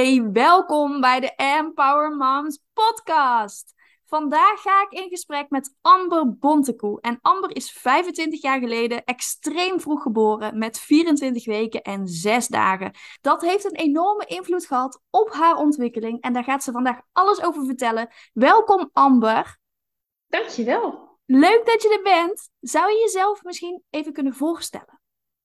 Hey, welkom bij de Empower Moms podcast. Vandaag ga ik in gesprek met Amber Bontekoe. En Amber is 25 jaar geleden extreem vroeg geboren met 24 weken en 6 dagen. Dat heeft een enorme invloed gehad op haar ontwikkeling en daar gaat ze vandaag alles over vertellen. Welkom Amber. Dankjewel. Leuk dat je er bent. Zou je jezelf misschien even kunnen voorstellen?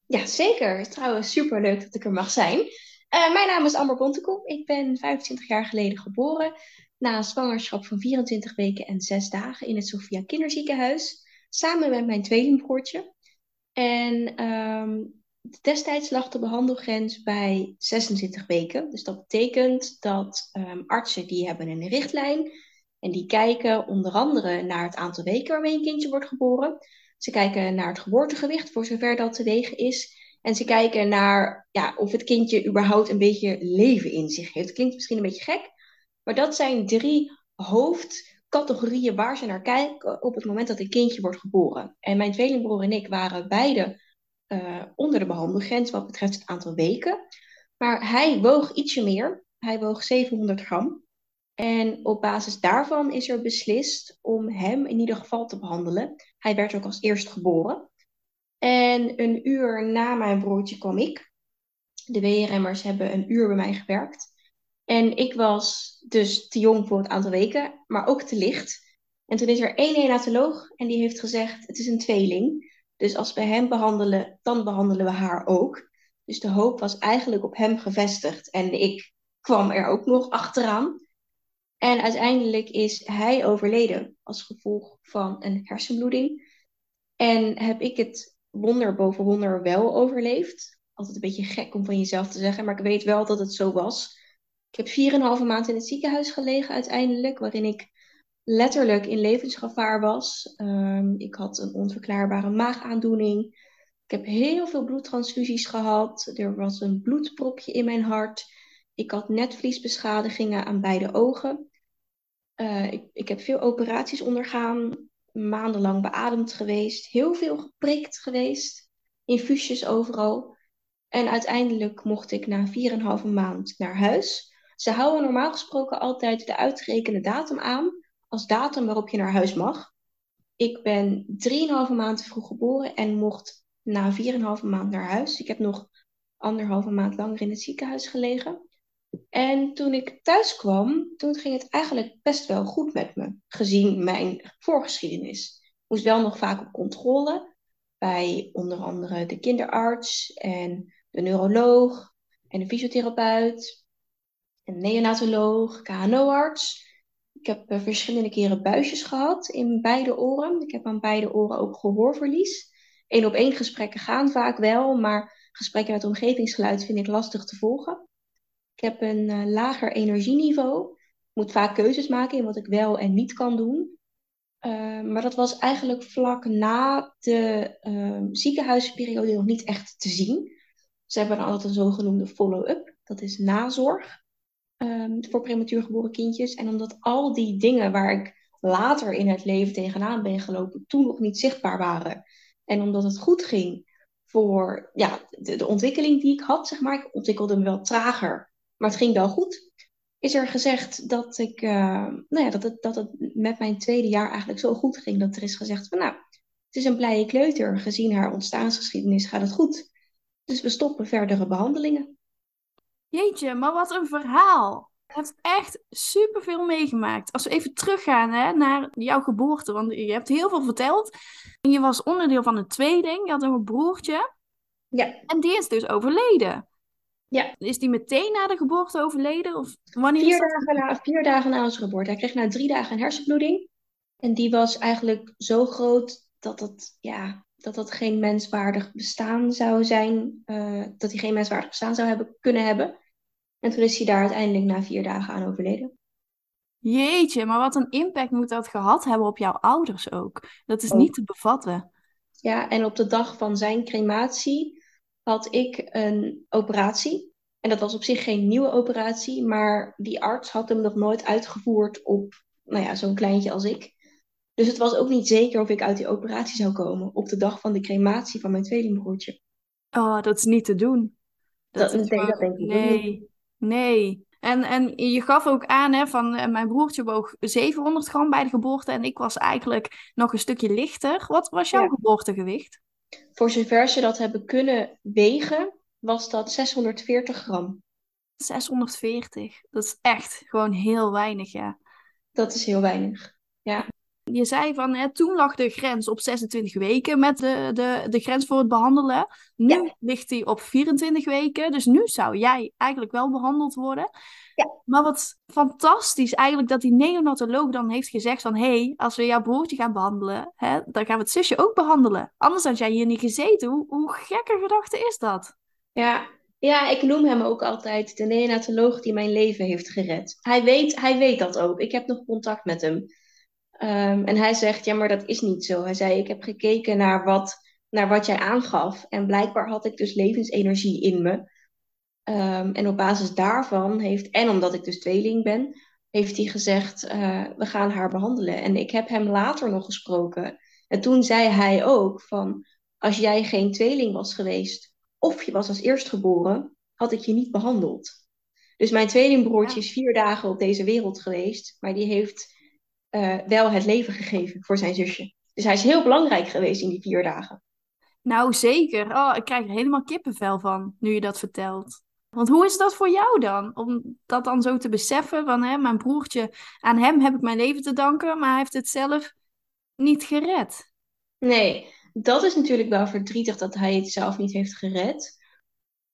Ja, zeker. Trouwens, super leuk dat ik er mag zijn. Uh, mijn naam is Amber Bontekoe. Ik ben 25 jaar geleden geboren. Na een zwangerschap van 24 weken en 6 dagen in het Sophia Kinderziekenhuis. Samen met mijn tweelingbroertje. En um, destijds lag de behandelgrens bij 26 weken. Dus dat betekent dat um, artsen die hebben een richtlijn. En die kijken onder andere naar het aantal weken waarmee een kindje wordt geboren. Ze kijken naar het geboortegewicht, voor zover dat te wegen is. En ze kijken naar ja, of het kindje überhaupt een beetje leven in zich heeft. Het klinkt misschien een beetje gek, maar dat zijn drie hoofdcategorieën waar ze naar kijken op het moment dat een kindje wordt geboren. En mijn tweelingbroer en ik waren beide uh, onder de behandelgrens wat betreft het aantal weken. Maar hij woog ietsje meer. Hij woog 700 gram. En op basis daarvan is er beslist om hem in ieder geval te behandelen. Hij werd ook als eerst geboren. En een uur na mijn broertje kwam ik. De WRM'ers hebben een uur bij mij gewerkt. En ik was dus te jong voor het aantal weken, maar ook te licht. En toen is er één neonatoloog en die heeft gezegd: het is een tweeling. Dus als we hem behandelen, dan behandelen we haar ook. Dus de hoop was eigenlijk op hem gevestigd. En ik kwam er ook nog achteraan. En uiteindelijk is hij overleden als gevolg van een hersenbloeding. En heb ik het wonder boven wonder wel overleefd. Altijd een beetje gek om van jezelf te zeggen, maar ik weet wel dat het zo was. Ik heb 4,5 maand in het ziekenhuis gelegen uiteindelijk, waarin ik letterlijk in levensgevaar was. Um, ik had een onverklaarbare maagaandoening. Ik heb heel veel bloedtransfusies gehad. Er was een bloedpropje in mijn hart. Ik had netvliesbeschadigingen aan beide ogen. Uh, ik, ik heb veel operaties ondergaan, maandenlang beademd geweest, heel veel geprikt geweest, infuusjes overal. En uiteindelijk mocht ik na 4,5 maand naar huis. Ze houden normaal gesproken altijd de uitgerekende datum aan als datum waarop je naar huis mag. Ik ben 3,5 maand vroeg geboren en mocht na 4,5 maand naar huis. Ik heb nog anderhalve maand langer in het ziekenhuis gelegen. En toen ik thuis kwam, toen ging het eigenlijk best wel goed met me, gezien mijn voorgeschiedenis. Ik moest wel nog vaak op controle bij onder andere de kinderarts en de neuroloog en de fysiotherapeut en neonatoloog, KNO-arts. Ik heb uh, verschillende keren buisjes gehad in beide oren. Ik heb aan beide oren ook gehoorverlies. Eén op één gesprekken gaan vaak wel, maar gesprekken met omgevingsgeluid vind ik lastig te volgen. Ik heb een uh, lager energieniveau. Ik moet vaak keuzes maken in wat ik wel en niet kan doen. Uh, maar dat was eigenlijk vlak na de uh, ziekenhuisperiode nog niet echt te zien. Ze hebben dan altijd een zogenoemde follow-up. Dat is nazorg um, voor prematuur geboren kindjes. En omdat al die dingen waar ik later in het leven tegenaan ben gelopen, toen nog niet zichtbaar waren. En omdat het goed ging voor ja, de, de ontwikkeling die ik had, zeg maar. Ik ontwikkelde me wel trager maar het ging wel goed. Is er gezegd dat ik, uh, nou ja, dat het, dat het met mijn tweede jaar eigenlijk zo goed ging dat er is gezegd van nou, het is een blije kleuter, gezien haar ontstaansgeschiedenis gaat het goed. Dus we stoppen verdere behandelingen. Jeetje, maar wat een verhaal. Je hebt echt superveel meegemaakt. Als we even teruggaan hè, naar jouw geboorte, want je hebt heel veel verteld. En je was onderdeel van een tweeling, je had een broertje. Ja. En die is dus overleden. Ja. Is die meteen na de geboorte overleden? Of wanneer vier, dagen na, vier dagen na onze geboorte. Hij kreeg na drie dagen een hersenbloeding. En die was eigenlijk zo groot dat dat, ja, dat, dat geen menswaardig bestaan zou zijn. Uh, dat hij geen menswaardig bestaan zou hebben kunnen hebben. En toen is hij daar uiteindelijk na vier dagen aan overleden. Jeetje, maar wat een impact moet dat gehad hebben op jouw ouders ook. Dat is ook. niet te bevatten. Ja, en op de dag van zijn crematie had ik een operatie. En dat was op zich geen nieuwe operatie, maar die arts had hem nog nooit uitgevoerd op nou ja, zo'n kleintje als ik. Dus het was ook niet zeker of ik uit die operatie zou komen op de dag van de crematie van mijn tweelingbroertje. Oh, dat is niet te doen. Dat, dat, is dat denk ik Nee, nee. En, en je gaf ook aan, hè, van uh, mijn broertje woog 700 gram bij de geboorte en ik was eigenlijk nog een stukje lichter. Wat was jouw Ja. geboortegewicht? Voor zover ze dat hebben kunnen wegen, was dat 640 gram. 640. Dat is echt gewoon heel weinig, ja. Dat is heel weinig. Je zei van, hè, toen lag de grens op 26 weken met de, de, de grens voor het behandelen. Nu Ja. ligt die op 24 weken. Dus nu zou jij eigenlijk wel behandeld worden. Ja. Maar wat fantastisch eigenlijk dat die neonatoloog dan heeft gezegd van... hé, hey, als we jouw broertje gaan behandelen, hè, dan gaan we het zusje ook behandelen. Anders had jij hier niet gezeten. Hoe, hoe gekke gedachte is dat? Ja. ja, ik noem hem ook altijd de neonatoloog die mijn leven heeft gered. Hij weet, hij weet dat ook. Ik heb nog contact met hem. Ehm, en hij zegt, ja, maar dat is niet zo. Hij zei, ik heb gekeken naar wat, naar wat jij aangaf. En blijkbaar had ik dus levensenergie in me. Ehm, en op basis daarvan heeft, en omdat ik dus tweeling ben, heeft hij gezegd, eh, we gaan haar behandelen. En ik heb hem later nog gesproken. En toen zei hij ook van, als jij geen tweeling was geweest, of je was als eerstgeboren, had ik je niet behandeld. Dus mijn tweelingbroertje Ja. is vier dagen op deze wereld geweest, maar die heeft eh, wel het leven gegeven voor zijn zusje. Dus hij is heel belangrijk geweest in die vier dagen. Nou, zeker. Oh, ik krijg er helemaal kippenvel van, nu je dat vertelt. Want hoe is dat voor jou dan? Om dat dan zo te beseffen van, hè, mijn broertje, aan hem heb ik mijn leven te danken, maar hij heeft het zelf niet gered. Nee, dat is natuurlijk wel verdrietig dat hij het zelf niet heeft gered.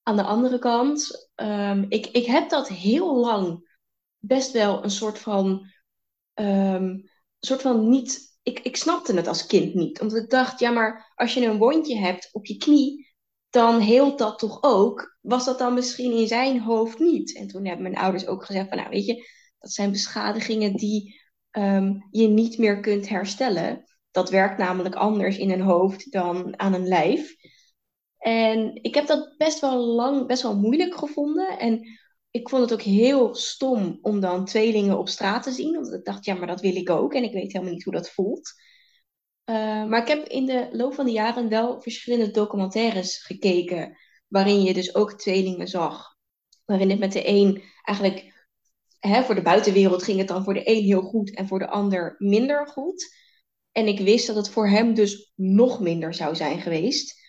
Aan de andere kant, ehm, ik, ik heb dat heel lang best wel een soort van, ehm, soort van niet. Ik, ik snapte het als kind niet. Omdat ik dacht, ja, maar als je een wondje hebt op je knie, dan heelt dat toch ook? Was dat dan misschien in zijn hoofd niet? En toen hebben mijn ouders ook gezegd van, nou weet je, dat zijn beschadigingen die ehm, je niet meer kunt herstellen. Dat werkt namelijk anders in een hoofd dan aan een lijf. En ik heb dat best wel lang, best wel moeilijk gevonden. En ik vond het ook heel stom om dan tweelingen op straat te zien. Want ik dacht, ja, maar dat wil ik ook. En ik weet helemaal niet hoe dat voelt. Uh, maar ik heb in de loop van de jaren wel verschillende documentaires gekeken. Waarin je dus ook tweelingen zag. Waarin het met de een eigenlijk, hè, voor de buitenwereld ging het dan voor de een heel goed en voor de ander minder goed. En ik wist dat het voor hem dus nog minder zou zijn geweest.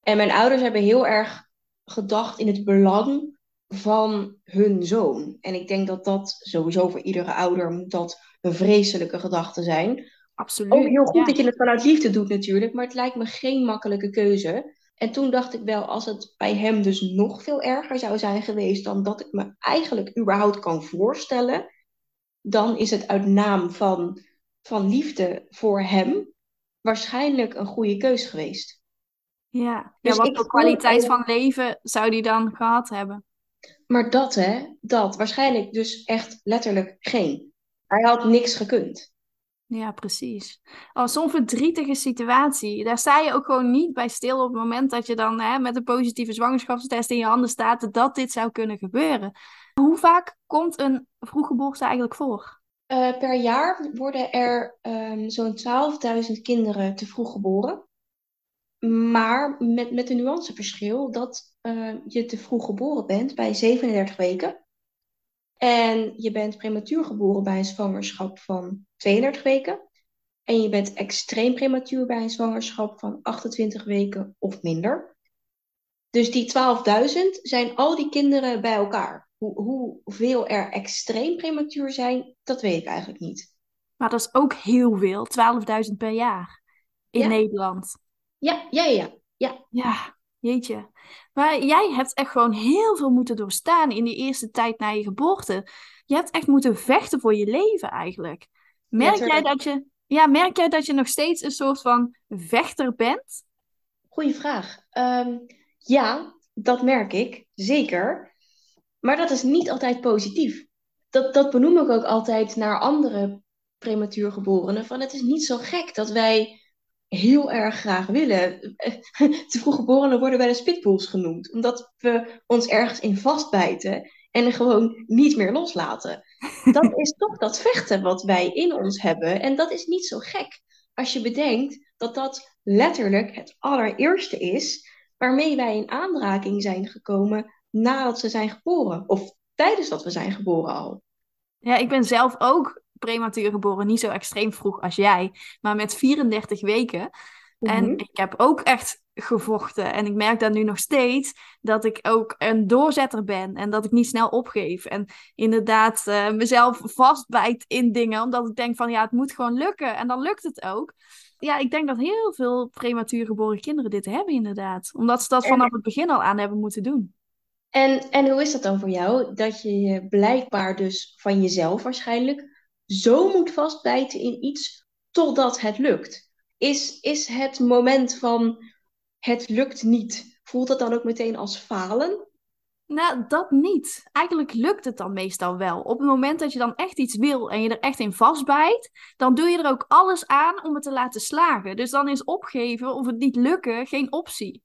En mijn ouders hebben heel erg gedacht in het belang van hun zoon. En ik denk dat dat sowieso voor iedere ouder dat een vreselijke gedachte zijn. Absoluut. Ook heel goed ja. dat je het vanuit liefde doet natuurlijk, maar het lijkt me geen makkelijke keuze. En toen dacht ik wel, als het bij hem dus nog veel erger zou zijn geweest dan dat ik me eigenlijk überhaupt kan voorstellen, dan is het uit naam van, van liefde voor hem waarschijnlijk een goede keus geweest. Ja, Dus ja wat voor kwaliteit van leven zou die dan gehad hebben? Maar dat hè, dat waarschijnlijk dus echt letterlijk geen. Hij had niks gekund. Ja, precies. Oh, zo'n verdrietige situatie. Daar sta je ook gewoon niet bij stil op het moment dat je dan hè, met een positieve zwangerschapstest in je handen staat dat dit zou kunnen gebeuren. Hoe vaak komt een vroeggeboorte eigenlijk voor? Eh, per jaar worden er ehm, zo'n 12.000 kinderen te vroeg geboren. Maar met, met een nuanceverschil dat eh, je te vroeg geboren bent bij 37 weken. En je bent prematuur geboren bij een zwangerschap van 32 weken. En je bent extreem prematuur bij een zwangerschap van 28 weken of minder. Dus die 12.000 zijn al die kinderen bij elkaar. Hoe, hoeveel er extreem prematuur zijn, dat weet ik eigenlijk niet. Maar dat is ook heel veel, 12.000 per jaar in Ja. Nederland. Ja, ja, ja. ja. Ja, jeetje. Maar jij hebt echt gewoon heel veel moeten doorstaan in die eerste tijd na je geboorte. Je hebt echt moeten vechten voor je leven eigenlijk. Merk jij dat je, ja, merk jij dat je nog steeds een soort van vechter bent? Goeie vraag. Ehm, ja, dat merk ik, zeker. Maar dat is niet altijd positief. Dat, dat benoem ik ook altijd naar andere prematuurgeborenen. Van het is niet zo gek dat wij heel erg graag willen. Te vroeg geborenen worden wel eens pitbulls genoemd. Omdat we ons ergens in vastbijten en gewoon niet meer loslaten. Dat is toch dat vechten wat wij in ons hebben. En dat is niet zo gek. Als je bedenkt dat dat letterlijk het allereerste is waarmee wij in aanraking zijn gekomen nadat ze zijn geboren. Of tijdens dat we zijn geboren al. Ja, ik ben zelf ook prematuur geboren, niet zo extreem vroeg als jij, maar met 34 weken. En Mhm. ik heb ook echt gevochten. En ik merk dat nu nog steeds dat ik ook een doorzetter ben en dat ik niet snel opgeef. En inderdaad eh, mezelf vastbijt in dingen, omdat ik denk van ja, het moet gewoon lukken. En dan lukt het ook. Ja, ik denk dat heel veel prematuur geboren kinderen dit hebben inderdaad. Omdat ze dat vanaf het begin al aan hebben moeten doen. En, en hoe is dat dan voor jou? Dat je je blijkbaar dus van jezelf waarschijnlijk zo moet vastbijten in iets totdat het lukt. Is, is het moment van het lukt niet, voelt dat dan ook meteen als falen? Nou, dat niet. Eigenlijk lukt het dan meestal wel. Op het moment dat je dan echt iets wil en je er echt in vastbijt, dan doe je er ook alles aan om het te laten slagen. Dus dan is opgeven of het niet lukken geen optie.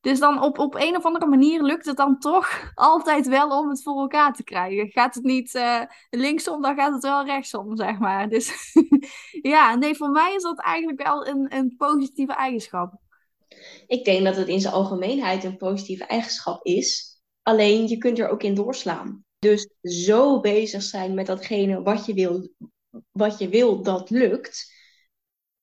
Dus dan op, op een of andere manier lukt het dan toch altijd wel om het voor elkaar te krijgen. Gaat het niet eh, linksom, dan gaat het wel rechtsom, zeg maar. Dus ja, nee, voor mij is dat eigenlijk wel een, een positieve eigenschap. Ik denk dat het in zijn algemeenheid een positieve eigenschap is. Alleen je kunt er ook in doorslaan. Dus zo bezig zijn met datgene wat je wil, wat je wil dat lukt,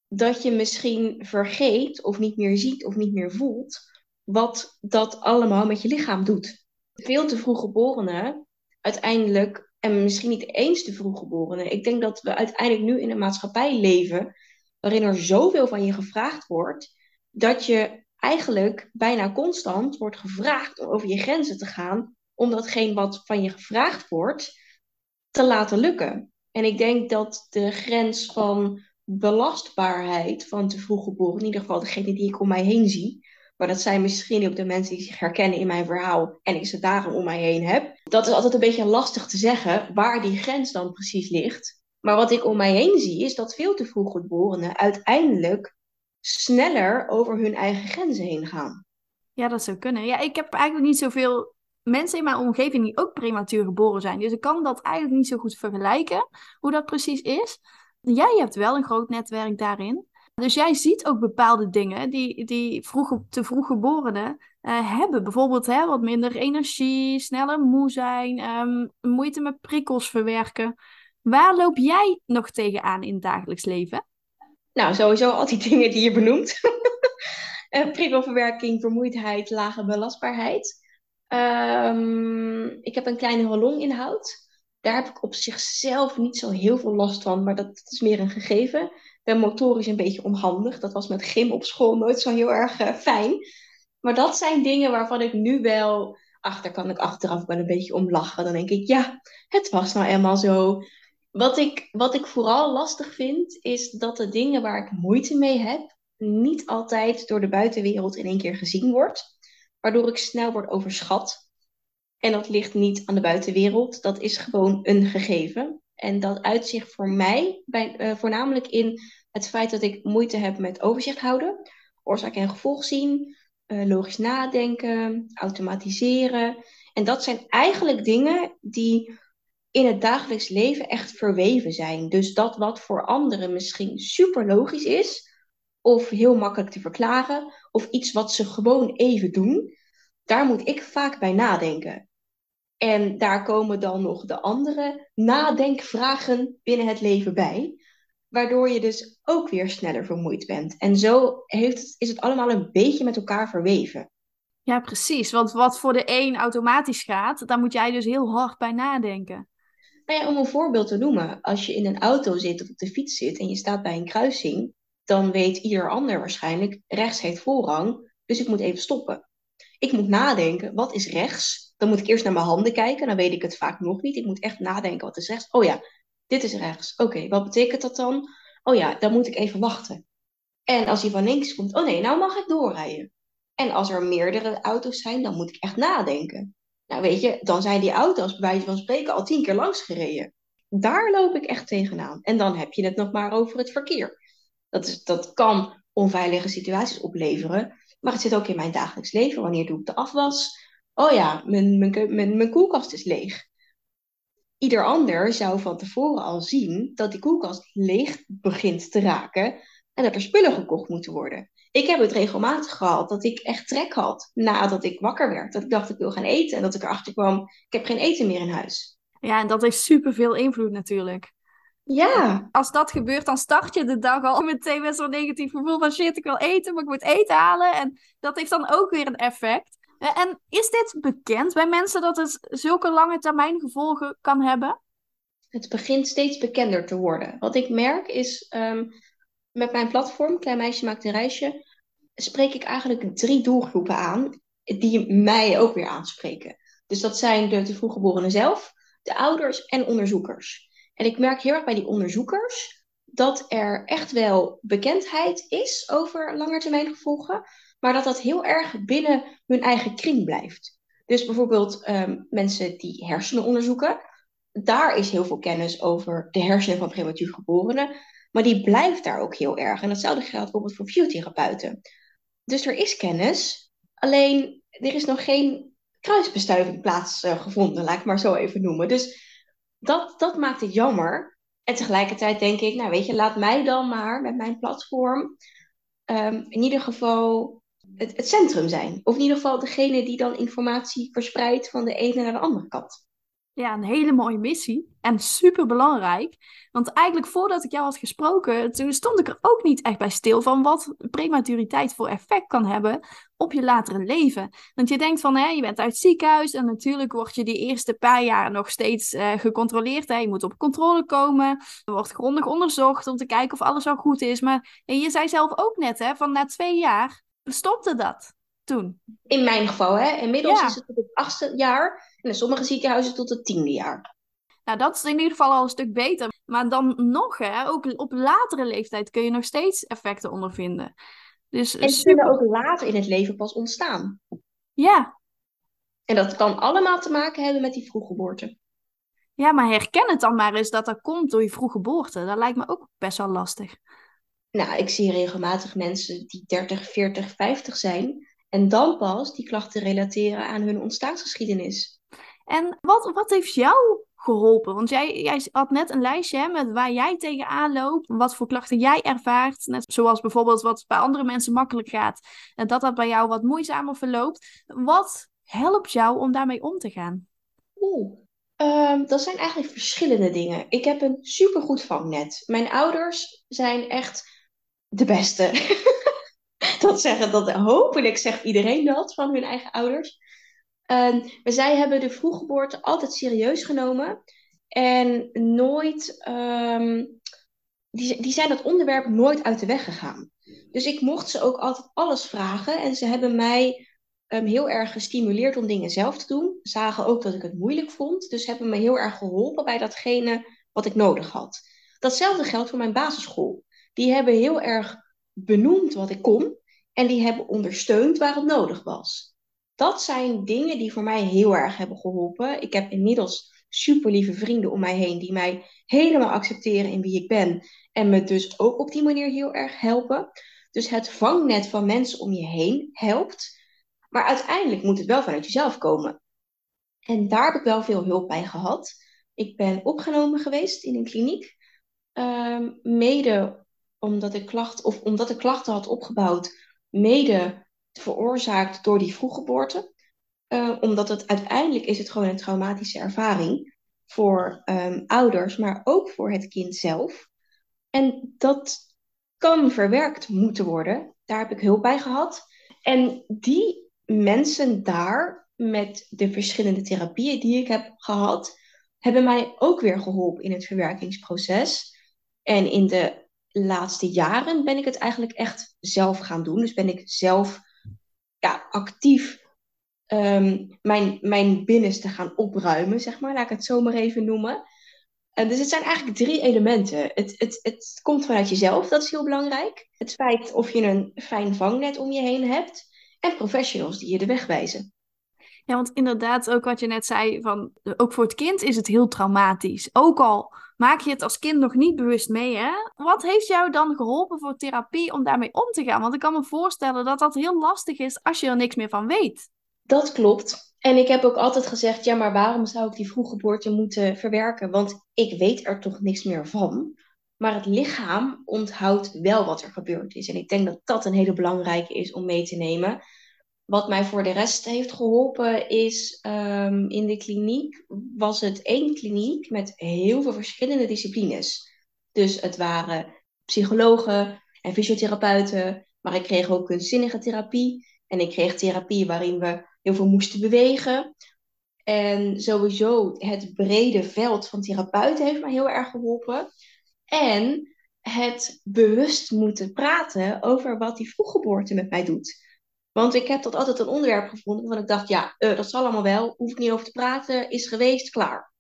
dat je misschien vergeet of niet meer ziet of niet meer voelt wat dat allemaal met je lichaam doet. Veel te vroeg geborenen, uiteindelijk, en misschien niet eens te vroeg geborenen, ik denk dat we uiteindelijk nu in een maatschappij leven waarin er zoveel van je gevraagd wordt, dat je eigenlijk bijna constant wordt gevraagd om over je grenzen te gaan, om datgene wat van je gevraagd wordt te laten lukken. En ik denk dat de grens van belastbaarheid van te vroeg geboren, in ieder geval degene die ik om mij heen zie, maar dat zijn misschien ook de mensen die zich herkennen in mijn verhaal en ik ze daarom om mij heen heb. Dat is altijd een beetje lastig te zeggen waar die grens dan precies ligt. Maar wat ik om mij heen zie is dat veel te vroeg geborenen uiteindelijk sneller over hun eigen grenzen heen gaan. Ja, dat zou kunnen. Ja, ik heb eigenlijk niet zoveel mensen in mijn omgeving die ook prematuur geboren zijn. Dus ik kan dat eigenlijk niet zo goed vergelijken, hoe dat precies is. Jij hebt wel een groot netwerk daarin. Dus jij ziet ook bepaalde dingen die, die vroeg, te vroeg geborenen uh, hebben. Bijvoorbeeld hè, wat minder energie, sneller moe zijn, um, moeite met prikkels verwerken. Waar loop jij nog tegenaan in het dagelijks leven? Nou, sowieso al die dingen die je benoemt. uh, prikkelverwerking, vermoeidheid, lage belastbaarheid. Um, ik heb een kleine rolloninhoud. Daar heb ik op zichzelf niet zo heel veel last van, maar dat is meer een gegeven. Ben motorisch een beetje onhandig. Dat was met gym op school nooit zo heel erg uh, fijn. Maar dat zijn dingen waarvan ik nu wel... Ach, daar kan ik achteraf wel een beetje om lachen. Dan denk ik, ja, het was nou eenmaal zo. Wat ik, wat ik vooral lastig vind, is dat de dingen waar ik moeite mee heb... niet altijd door de buitenwereld in één keer gezien wordt. Waardoor ik snel word overschat. En dat ligt niet aan de buitenwereld. Dat is gewoon een gegeven. En dat uitzicht voor mij bij, uh, voornamelijk in het feit dat ik moeite heb met overzicht houden. Oorzaak en gevolg zien. Uh, logisch nadenken. Automatiseren. En dat zijn eigenlijk dingen die in het dagelijks leven echt verweven zijn. Dus dat wat voor anderen misschien super logisch is. Of heel makkelijk te verklaren. Of iets wat ze gewoon even doen. Daar moet ik vaak bij nadenken. En daar komen dan nog de andere nadenkvragen binnen het leven bij. Waardoor je dus ook weer sneller vermoeid bent. En zo heeft het, is het allemaal een beetje met elkaar verweven. Ja, precies. Want wat voor de een automatisch gaat, daar moet jij dus heel hard bij nadenken. Nou ja, om een voorbeeld te noemen. Als je in een auto zit of op de fiets zit en je staat bij een kruising. Dan weet ieder ander waarschijnlijk, rechts heeft voorrang. Dus ik moet even stoppen. Ik moet nadenken, wat is rechts? Dan moet ik eerst naar mijn handen kijken, dan weet ik het vaak nog niet. Ik moet echt nadenken, wat is rechts? Oh ja, dit is rechts. Oké, wat betekent dat dan? Oh ja, dan moet ik even wachten. En als hij van links komt, oh nee, nou mag ik doorrijden. En als er meerdere auto's zijn, dan moet ik echt nadenken. Nou weet je, dan zijn die auto's bij wijze van spreken al tien keer langs gereden. Daar loop ik echt tegenaan. En dan heb je het nog maar over het verkeer. Dat, is, dat kan onveilige situaties opleveren. Maar het zit ook in mijn dagelijks leven. Wanneer doe ik de afwas? Oh ja, mijn, mijn, mijn, mijn koelkast is leeg. Ieder ander zou van tevoren al zien dat die koelkast leeg begint te raken en dat er spullen gekocht moeten worden. ik heb het regelmatig gehad dat ik echt trek had nadat ik wakker werd. Dat ik dacht, ik wil gaan eten. En dat ik erachter kwam, ik heb geen eten meer in huis. Ja, en dat heeft superveel invloed natuurlijk. Ja. Als dat gebeurt, dan start je de dag al meteen met zo'n negatief gevoel van shit, ik wil eten, maar ik moet eten halen. En dat heeft dan ook weer een effect. En is dit bekend bij mensen dat het zulke lange termijn gevolgen kan hebben? Het begint steeds bekender te worden. Wat ik merk is, ehm, met mijn platform, Klein Meisje Maakt een Reisje, spreek ik eigenlijk drie doelgroepen aan, die mij ook weer aanspreken. Dus dat zijn de te vroeggeborenen zelf, de ouders en onderzoekers. En ik merk heel erg bij die onderzoekers dat er echt wel bekendheid is over langetermijngevolgen, maar dat dat heel erg binnen hun eigen kring blijft. Dus bijvoorbeeld ehm, mensen die hersenen onderzoeken, daar is heel veel kennis over de hersenen van prematuur geborenen, maar die blijft daar ook heel erg. En datzelfde geldt bijvoorbeeld voor fysiotherapeuten. Dus er is kennis, alleen er is nog geen kruisbestuiving plaatsgevonden, laat ik maar zo even noemen. Dus dat, dat maakt het jammer. En tegelijkertijd denk ik, nou weet je, laat mij dan maar met mijn platform um, in ieder geval het, het, centrum zijn. Of in ieder geval degene die dan informatie verspreidt van de ene naar de andere kant. Ja, een hele mooie missie. En super belangrijk. Want eigenlijk voordat ik jou had gesproken, toen stond ik er ook niet echt bij stil van wat prematuriteit voor effect kan hebben op je latere leven. Want je denkt van, hè, je bent uit het ziekenhuis en natuurlijk word je die eerste paar jaar nog steeds uh, gecontroleerd. Hè. Je moet op controle komen, er wordt grondig onderzocht om te kijken of alles al goed is. Maar je zei zelf ook net, hè, van na twee jaar stopte dat toen. In mijn geval, hè. Inmiddels is het tot het achtste jaar en in sommige ziekenhuizen tot het tiende jaar. Nou, dat is in ieder geval al een stuk beter. Maar dan nog, hè, ook op latere leeftijd kun je nog steeds effecten ondervinden. Dus en ze kunnen ook later in het leven pas ontstaan. Ja. En dat kan allemaal te maken hebben met die vroeggeboorte. Ja, maar herken het dan maar eens dat dat komt door je vroeggeboorte. Dat lijkt me ook best wel lastig. Nou, ik zie regelmatig mensen die 30, 40, 50 zijn. En dan pas die klachten relateren aan hun ontstaansgeschiedenis. En wat, wat heeft jou geholpen? Want jij, jij had net een lijstje hè, met waar jij tegenaan loopt, wat voor klachten jij ervaart. Net zoals bijvoorbeeld wat bij andere mensen makkelijk gaat en dat dat bij jou wat moeizamer verloopt. Wat helpt jou om daarmee om te gaan? Oeh, um, dat zijn eigenlijk verschillende dingen. Ik heb een supergoed vangnet. Mijn ouders zijn echt de beste. dat zeggen, dat hopelijk zegt iedereen dat van hun eigen ouders. Maar zij hebben de vroeggeboorte altijd serieus genomen. En nooit, um, die, die zijn dat onderwerp nooit uit de weg gegaan. Dus ik mocht ze ook altijd alles vragen. En ze hebben mij um, heel erg gestimuleerd om dingen zelf te doen. Zagen ook dat ik het moeilijk vond. Dus hebben me heel erg geholpen bij datgene wat ik nodig had. Datzelfde geldt voor mijn basisschool. Die hebben heel erg benoemd wat ik kon. En die hebben ondersteund waar het nodig was dat zijn dingen die voor mij heel erg hebben geholpen. Ik heb inmiddels super lieve vrienden om mij heen die mij helemaal accepteren in wie ik ben. En me dus ook op die manier heel erg helpen. Dus het vangnet van mensen om je heen helpt. Maar uiteindelijk moet het wel vanuit jezelf komen. En daar heb ik wel veel hulp bij gehad. Ik ben opgenomen geweest in een kliniek. Um, mede omdat ik, klacht, of omdat ik klachten had opgebouwd. Mede veroorzaakt door die vroeggeboorte. Uh, omdat het uiteindelijk is het gewoon een traumatische ervaring voor um, ouders, maar ook voor het kind zelf. En dat kan verwerkt moeten worden. Daar heb ik hulp bij gehad. En die mensen daar, met de verschillende therapieën die ik heb gehad, hebben mij ook weer geholpen in het verwerkingsproces. En in de laatste jaren ben ik het eigenlijk echt zelf gaan doen. Dus ben ik zelf ja, actief um, mijn, mijn binnenste gaan opruimen, zeg maar. Laat ik het zo maar even noemen. En dus het zijn eigenlijk drie elementen. Het, het, het komt vanuit jezelf, dat is heel belangrijk. Het feit of je een fijn vangnet om je heen hebt. En professionals die je de weg wijzen. Ja, want inderdaad, ook wat je net zei, van, ook voor het kind is het heel traumatisch. Ook al maak je het als kind nog niet bewust mee, hè? Wat heeft jou dan geholpen voor therapie om daarmee om te gaan? Want ik kan me voorstellen dat dat heel lastig is als je er niks meer van weet. Dat klopt. En ik heb ook altijd gezegd, ja, maar waarom zou ik die vroeggeboorte moeten verwerken? Want ik weet er toch niks meer van. Maar het lichaam onthoudt wel wat er gebeurd is. En ik denk dat dat een hele belangrijke is om mee te nemen. Wat mij voor de rest heeft geholpen is ehm, in de kliniek was het één kliniek met heel veel verschillende disciplines. Dus het waren psychologen en fysiotherapeuten, maar ik kreeg ook kunstzinnige therapie. En ik kreeg therapie waarin we heel veel moesten bewegen. En sowieso het brede veld van therapeuten heeft mij heel erg geholpen. En het bewust moeten praten over wat die vroeggeboorte met mij doet. Want ik heb dat altijd een onderwerp gevonden waarvan ik dacht, ja, uh, dat zal allemaal wel, hoef ik niet over te praten, is geweest, klaar.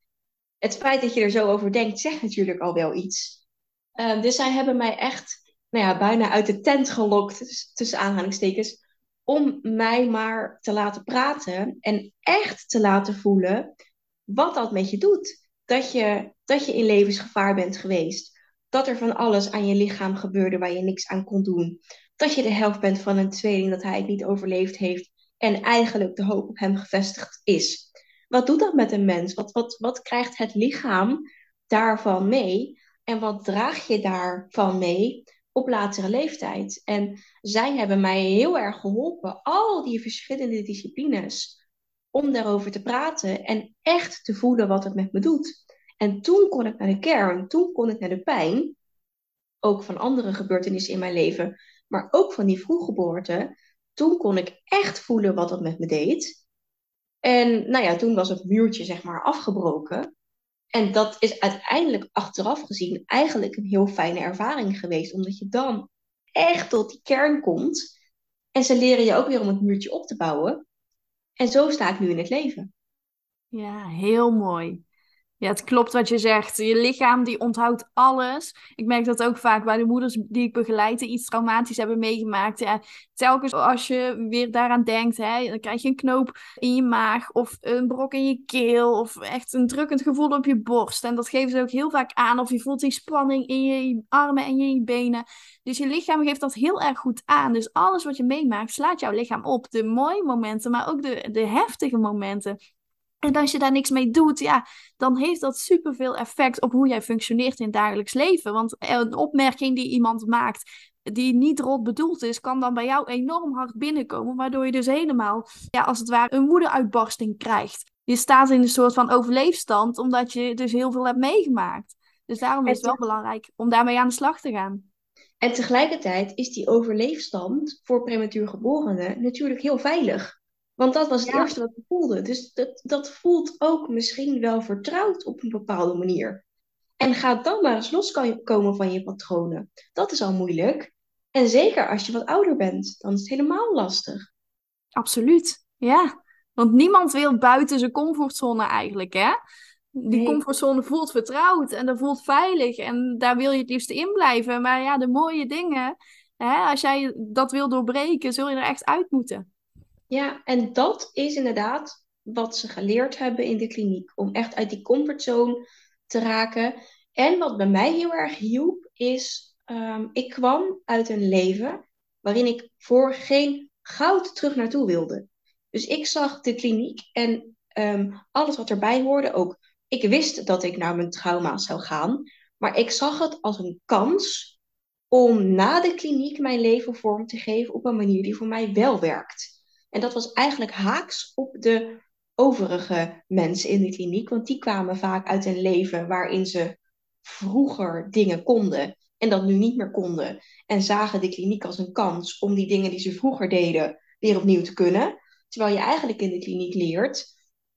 Het feit dat je er zo over denkt, zegt natuurlijk al wel iets. Uh, dus zij hebben mij echt, nou ja, bijna uit de tent gelokt, tussen aanhalingstekens, om mij maar te laten praten en echt te laten voelen wat dat met je doet. Dat je, dat je in levensgevaar bent geweest. Dat er van alles aan je lichaam gebeurde waar je niks aan kon doen. Dat je de helft bent van een tweeling dat hij het niet overleefd heeft en eigenlijk de hoop op hem gevestigd is. Wat doet dat met een mens? Wat, wat, wat krijgt het lichaam daarvan mee? En wat draag je daarvan mee op latere leeftijd. En zij hebben mij heel erg geholpen, al die verschillende disciplines, om daarover te praten en echt te voelen wat het met me doet. En toen kon ik naar de kern, toen kon ik naar de pijn, ook van andere gebeurtenissen in mijn leven, maar ook van die vroeggeboorte. Toen kon ik echt voelen wat het met me deed. En nou ja, toen was het muurtje zeg maar afgebroken. En dat is uiteindelijk achteraf gezien eigenlijk een heel fijne ervaring geweest, omdat je dan echt tot die kern komt. En ze leren je ook weer om het muurtje op te bouwen. En zo sta ik nu in het leven. Ja, heel mooi. Ja, het klopt wat je zegt. Je lichaam die onthoudt alles. Ik merk dat ook vaak bij de moeders die ik begeleid, die iets traumatisch hebben meegemaakt. Ja, telkens als je weer daaraan denkt, hè, dan krijg je een knoop in je maag of een brok in je keel of echt een drukkend gevoel op je borst. En dat geven ze ook heel vaak aan. Of je voelt die spanning in je armen en in je benen. Dus je lichaam geeft dat heel erg goed aan. Dus alles wat je meemaakt, slaat jouw lichaam op. De mooie momenten, maar ook de, de heftige momenten. En als je daar niks mee doet, ja, dan heeft dat superveel effect op hoe jij functioneert in het dagelijks leven. Want een opmerking die iemand maakt die niet rot bedoeld is, kan dan bij jou enorm hard binnenkomen. Waardoor je dus helemaal, ja, als het ware, een moederuitbarsting krijgt. Je staat in een soort van overleefstand, omdat je dus heel veel hebt meegemaakt. Dus daarom is het wel belangrijk om daarmee aan de slag te gaan. En tegelijkertijd is die overleefstand voor prematuur geborenen natuurlijk heel veilig. Want dat was het eerste wat ik voelde. Dus dat, dat voelt ook misschien wel vertrouwd op een bepaalde manier. En ga dan maar eens loskomen van je patronen. Dat is al moeilijk. En zeker als je wat ouder bent, dan is het helemaal lastig. Absoluut, ja. Want niemand wil buiten zijn comfortzone eigenlijk, hè? Die comfortzone voelt vertrouwd en dat voelt veilig. En daar wil je het liefst in blijven. Maar ja, de mooie dingen, hè, als jij dat wil doorbreken, zul je er echt uit moeten. Ja, en dat is inderdaad wat ze geleerd hebben in de kliniek. Om echt uit die comfortzone te raken. En wat bij mij heel erg hielp, is um, ik kwam uit een leven waarin ik voor geen goud terug naartoe wilde. Dus ik zag de kliniek en um, alles wat erbij hoorde ook. Ik wist dat ik naar mijn trauma's zou gaan, maar ik zag het als een kans om na de kliniek mijn leven vorm te geven op een manier die voor mij wel werkt. En dat was eigenlijk haaks op de overige mensen in de kliniek, want die kwamen vaak uit een leven waarin ze vroeger dingen konden en dat nu niet meer konden. En zagen de kliniek als een kans om die dingen die ze vroeger deden weer opnieuw te kunnen. Terwijl je eigenlijk in de kliniek leert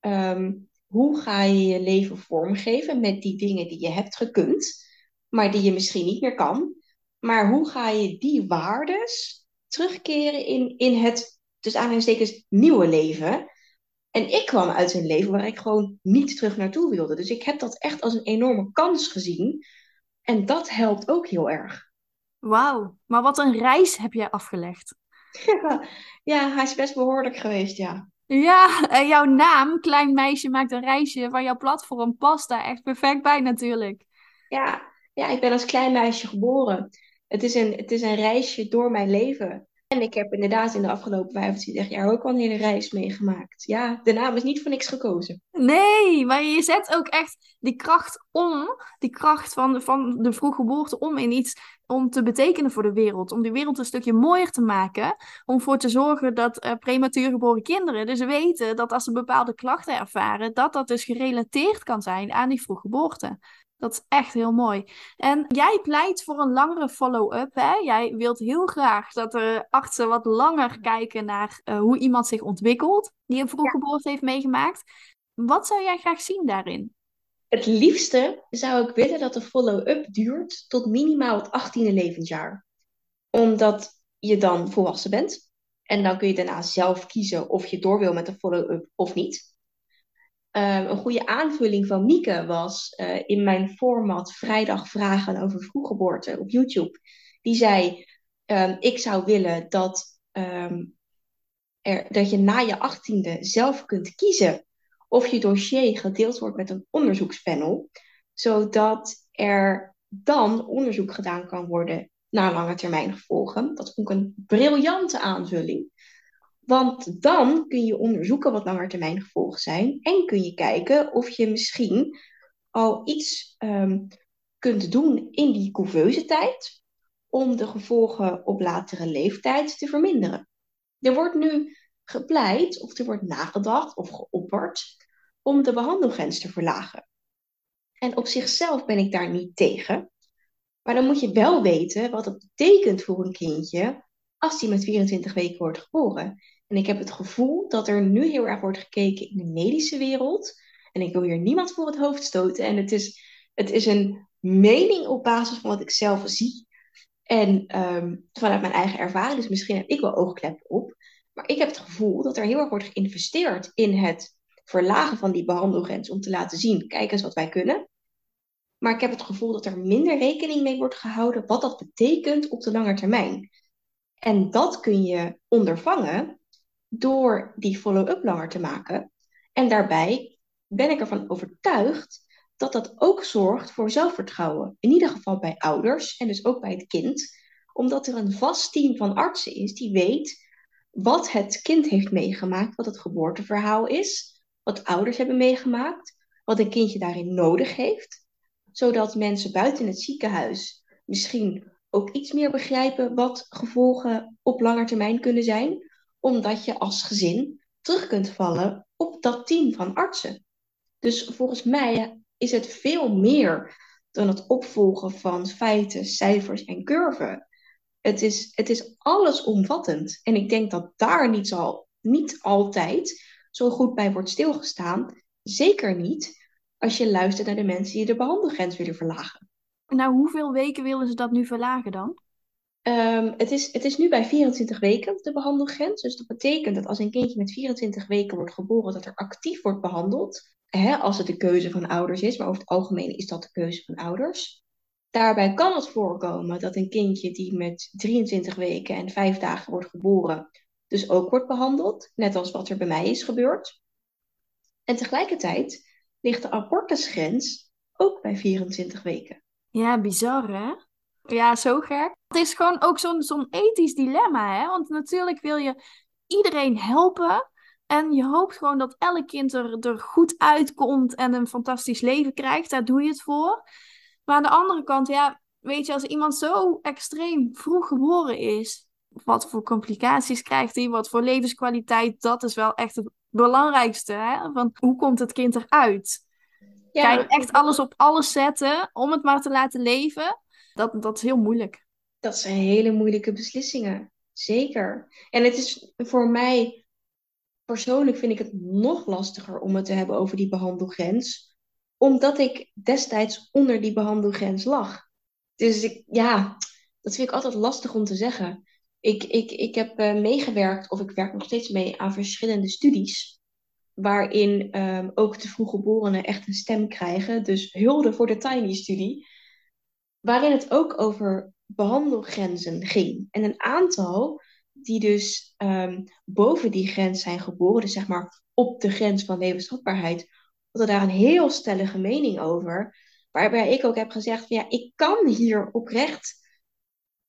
ehm, hoe ga je je leven vormgeven met die dingen die je hebt gekund, maar die je misschien niet meer kan. Maar hoe ga je die waardes terugkeren in, in het dus aanhalingstekens nieuwe leven. En ik kwam uit een leven waar ik gewoon niet terug naartoe wilde. Dus ik heb dat echt als een enorme kans gezien. En dat helpt ook heel erg. Wauw, maar wat een reis heb jij afgelegd. Ja, ja, hij is best behoorlijk geweest, ja. Ja, en jouw naam, Klein Meisje Maakt een Reisje, waar jouw platform past daar echt perfect bij natuurlijk. Ja, ja ik ben als klein meisje geboren. Het is een, het is een reisje door mijn leven En ik heb inderdaad in de afgelopen 25 jaar ook al een hele reis meegemaakt. Ja, de naam is niet voor niks gekozen. Nee, maar je zet ook echt die kracht om, die kracht van de, van de vroege geboorte om in iets om te betekenen voor de wereld. Om die wereld een stukje mooier te maken. Om ervoor te zorgen dat uh, prematuur geboren kinderen dus weten dat als ze bepaalde klachten ervaren, dat dat dus gerelateerd kan zijn aan die vroege geboorte. Dat is echt heel mooi. En jij pleit voor een langere follow-up. Hè? Jij wilt heel graag dat de artsen wat langer kijken naar uh, hoe iemand zich ontwikkelt, die een vroege geboorte heeft meegemaakt. Wat zou jij graag zien daarin? Het liefste zou ik willen dat de follow-up duurt tot minimaal het 18e levensjaar. Omdat je dan volwassen bent. En dan kun je daarna zelf kiezen of je door wil met de follow-up of niet. Ehm, een goede aanvulling van Mieke was uh, in mijn format Vrijdag Vragen over vroeggeboorte op YouTube. Die zei: um, Ik zou willen dat, um, er, dat je na je achttiende zelf kunt kiezen of je dossier gedeeld wordt met een onderzoekspanel, zodat er dan onderzoek gedaan kan worden naar lange termijn gevolgen. Dat vond ik een briljante aanvulling. Want dan kun je onderzoeken wat langetermijn gevolgen zijn en kun je kijken of je misschien al iets um, kunt doen in die couveuse tijd om de gevolgen op latere leeftijd te verminderen. Er wordt nu gepleit of er wordt nagedacht of geopperd om de behandelgrens te verlagen. En op zichzelf ben ik daar niet tegen. Maar dan moet je wel weten wat het betekent voor een kindje als die met 24 weken wordt geboren. En ik heb het gevoel dat er nu heel erg wordt gekeken in de medische wereld. En ik wil hier niemand voor het hoofd stoten. En het is, het is een mening op basis van wat ik zelf zie. En um, vanuit mijn eigen ervaring, dus misschien heb ik wel oogkleppen op. Maar ik heb het gevoel dat er heel erg wordt geïnvesteerd in het verlagen van die behandelgrens. Om te laten zien, kijk eens wat wij kunnen. Maar ik heb het gevoel dat er minder rekening mee wordt gehouden wat dat betekent op de lange termijn. En dat kun je ondervangen door die follow-up langer te maken. En daarbij ben ik ervan overtuigd dat dat ook zorgt voor zelfvertrouwen. In ieder geval bij ouders en dus ook bij het kind. Omdat er een vast team van artsen is die weet wat het kind heeft meegemaakt, wat het geboorteverhaal is, wat ouders hebben meegemaakt, wat een kindje daarin nodig heeft. Zodat mensen buiten het ziekenhuis misschien ook iets meer begrijpen wat gevolgen op lange termijn kunnen zijn omdat je als gezin terug kunt vallen op dat team van artsen. Dus volgens mij is het veel meer dan het opvolgen van feiten, cijfers en curven. Het is, het is allesomvattend. En ik denk dat daar niet, zal, niet altijd zo goed bij wordt stilgestaan. Zeker niet als je luistert naar de mensen die de behandelgrens willen verlagen. Nou, hoeveel weken willen ze dat nu verlagen dan? Um, het, is, het is nu bij 24 weken de behandelgrens. Dus dat betekent dat als een kindje met 24 weken wordt geboren, dat er actief wordt behandeld. Hè, als het de keuze van ouders is, maar over het algemeen is dat de keuze van ouders. Daarbij kan het voorkomen dat een kindje die met 23 weken en 5 dagen wordt geboren, dus ook wordt behandeld, net als wat er bij mij is gebeurd. En tegelijkertijd ligt de abortusgrens ook bij 24 weken. Ja, bizar hè? Ja, zo gek. Het is gewoon ook zo'n zo'n ethisch dilemma, hè? Want natuurlijk wil je iedereen helpen. En je hoopt gewoon dat elk kind er, er goed uitkomt en een fantastisch leven krijgt. Daar doe je het voor. Maar aan de andere kant, ja, weet je, als iemand zo extreem vroeg geboren is, wat voor complicaties krijgt hij, wat voor levenskwaliteit, dat is wel echt het belangrijkste. Hè? Van hoe komt het kind eruit? Ja. Ga je echt alles op alles zetten om het maar te laten leven? dat, dat is heel moeilijk. Dat zijn hele moeilijke beslissingen. Zeker. En het is voor mij persoonlijk vind ik het nog lastiger om het te hebben over die behandelgrens. Omdat ik destijds onder die behandelgrens lag. Dus ik, ja, dat vind ik altijd lastig om te zeggen. Ik, ik, ik heb uh, meegewerkt, of ik werk nog steeds mee aan verschillende studies. Waarin um, ook de vroeggeborenen echt een stem krijgen. Dus hulde voor de Tiny-studie waarin het ook over behandelgrenzen ging. En een aantal die dus um, boven die grens zijn geboren, dus zeg maar op de grens van levensvatbaarheid, hadden daar een heel stellige mening over. Waarbij ik ook heb gezegd: ja, ik kan hier oprecht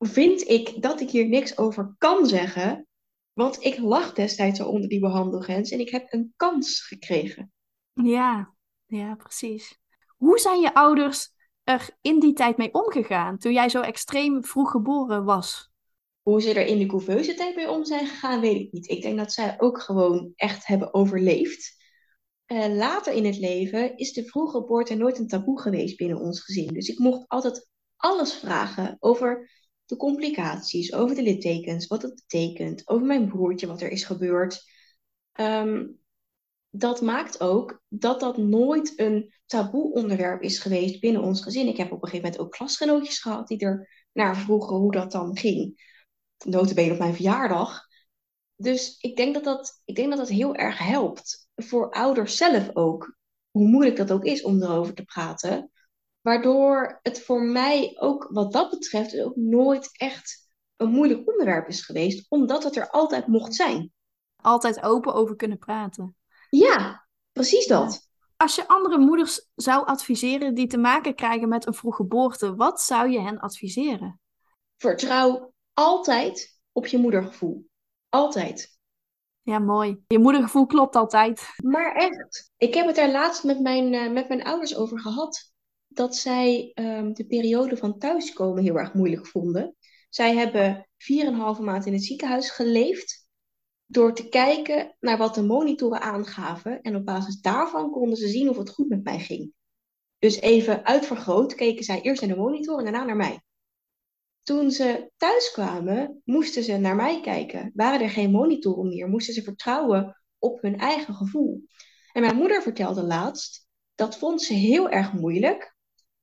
vind ik dat ik hier niks over kan zeggen. Want ik lag destijds al onder die behandelgrens en ik heb een kans gekregen. Ja, ja, precies. Hoe zijn je ouders er in die tijd mee omgegaan, toen jij zo extreem vroeg geboren was? Hoe ze er in de couveuse tijd mee om zijn gegaan, weet ik niet. Ik denk dat zij ook gewoon echt hebben overleefd. Uh, later in het leven is de vroege geboorte nooit een taboe geweest binnen ons gezin. Dus ik mocht altijd alles vragen over de complicaties, over de littekens, wat het betekent, over mijn broertje, wat er is gebeurd. Ehm, dat maakt ook dat dat nooit een taboe onderwerp is geweest binnen ons gezin. Ik heb op een gegeven moment ook klasgenootjes gehad die er naar vroegen hoe dat dan ging. Notabene op mijn verjaardag. Dus ik denk dat dat, ik denk dat dat heel erg helpt. Voor ouders zelf ook. Hoe moeilijk dat ook is om erover te praten. Waardoor het voor mij ook wat dat betreft ook nooit echt een moeilijk onderwerp is geweest. Omdat het er altijd mocht zijn. Altijd open over kunnen praten. Ja, precies dat. Als je andere moeders zou adviseren die te maken krijgen met een vroege geboorte, wat zou je hen adviseren? Vertrouw altijd op je moedergevoel. Altijd. Ja, mooi. Je moedergevoel klopt altijd. Maar echt. Ik heb het daar laatst met mijn, uh, met mijn ouders over gehad. Dat zij um, de periode van thuiskomen heel erg moeilijk vonden. Zij hebben 4,5 maand in het ziekenhuis geleefd door te kijken naar wat de monitoren aangaven. En op basis daarvan konden ze zien of het goed met mij ging. Dus even uitvergroot keken zij eerst naar de monitor en daarna naar mij. Toen ze thuis kwamen, moesten ze naar mij kijken. Waren er geen monitoren meer, moesten ze vertrouwen op hun eigen gevoel. En mijn moeder vertelde laatst, dat vond ze heel erg moeilijk,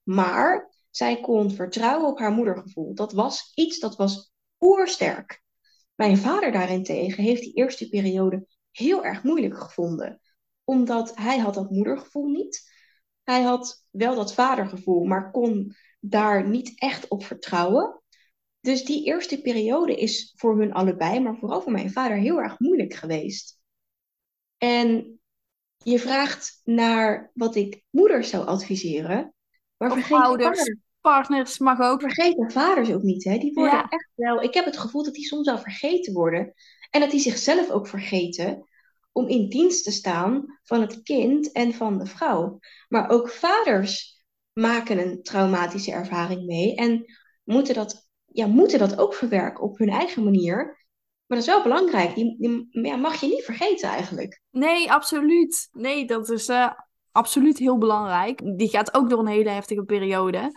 maar zij kon vertrouwen op haar moedergevoel. Dat was iets dat was oersterk. Mijn vader daarentegen heeft die eerste periode heel erg moeilijk gevonden. Omdat hij had dat moedergevoel niet. Hij had wel dat vadergevoel, maar kon daar niet echt op vertrouwen. Dus die eerste periode is voor hun allebei, maar vooral voor mijn vader, heel erg moeilijk geweest. En je vraagt naar wat ik moeders zou adviseren. Maar vergeet ouders partners mag ook. Vergeten vaders ook niet, hè? Die worden echt wel. Ik heb het gevoel dat die soms wel vergeten worden. En dat die zichzelf ook vergeten om in dienst te staan van het kind en van de vrouw. Maar ook vaders maken een traumatische ervaring mee en moeten dat, ja, moeten dat ook verwerken op hun eigen manier. Maar dat is wel belangrijk. Die, die ja, mag je niet vergeten eigenlijk. Nee, absoluut. Nee, dat is uh, absoluut heel belangrijk. Die gaat ook door een hele heftige periode.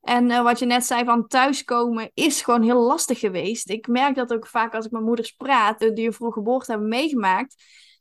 En uh, wat je net zei van thuiskomen is gewoon heel lastig geweest. Ik merk dat ook vaak als ik met moeders praat, die een vroege geboorte hebben meegemaakt.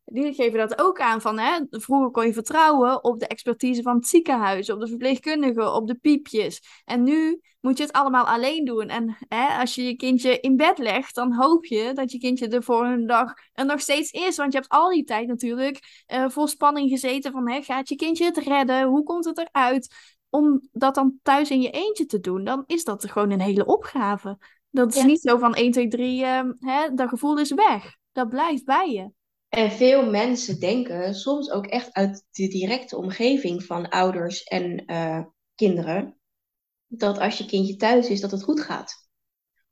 Die geven dat ook aan van, hè, vroeger kon je vertrouwen op de expertise van het ziekenhuis, op de verpleegkundigen, op de piepjes. En nu moet je het allemaal alleen doen. En hè, als je je kindje in bed legt, dan hoop je dat je kindje de volgende dag er nog steeds is. Want je hebt al die tijd natuurlijk uh, vol spanning gezeten van, hè, gaat je kindje het redden? Hoe komt het eruit? om dat dan thuis in je eentje te doen, dan is dat gewoon een hele opgave. Dat is niet zo van 1, 2, 3, uh, hè, dat gevoel is weg. Dat blijft bij je. En veel mensen denken, soms ook echt uit de directe omgeving van ouders en uh, kinderen, dat als je kindje thuis is, dat het goed gaat.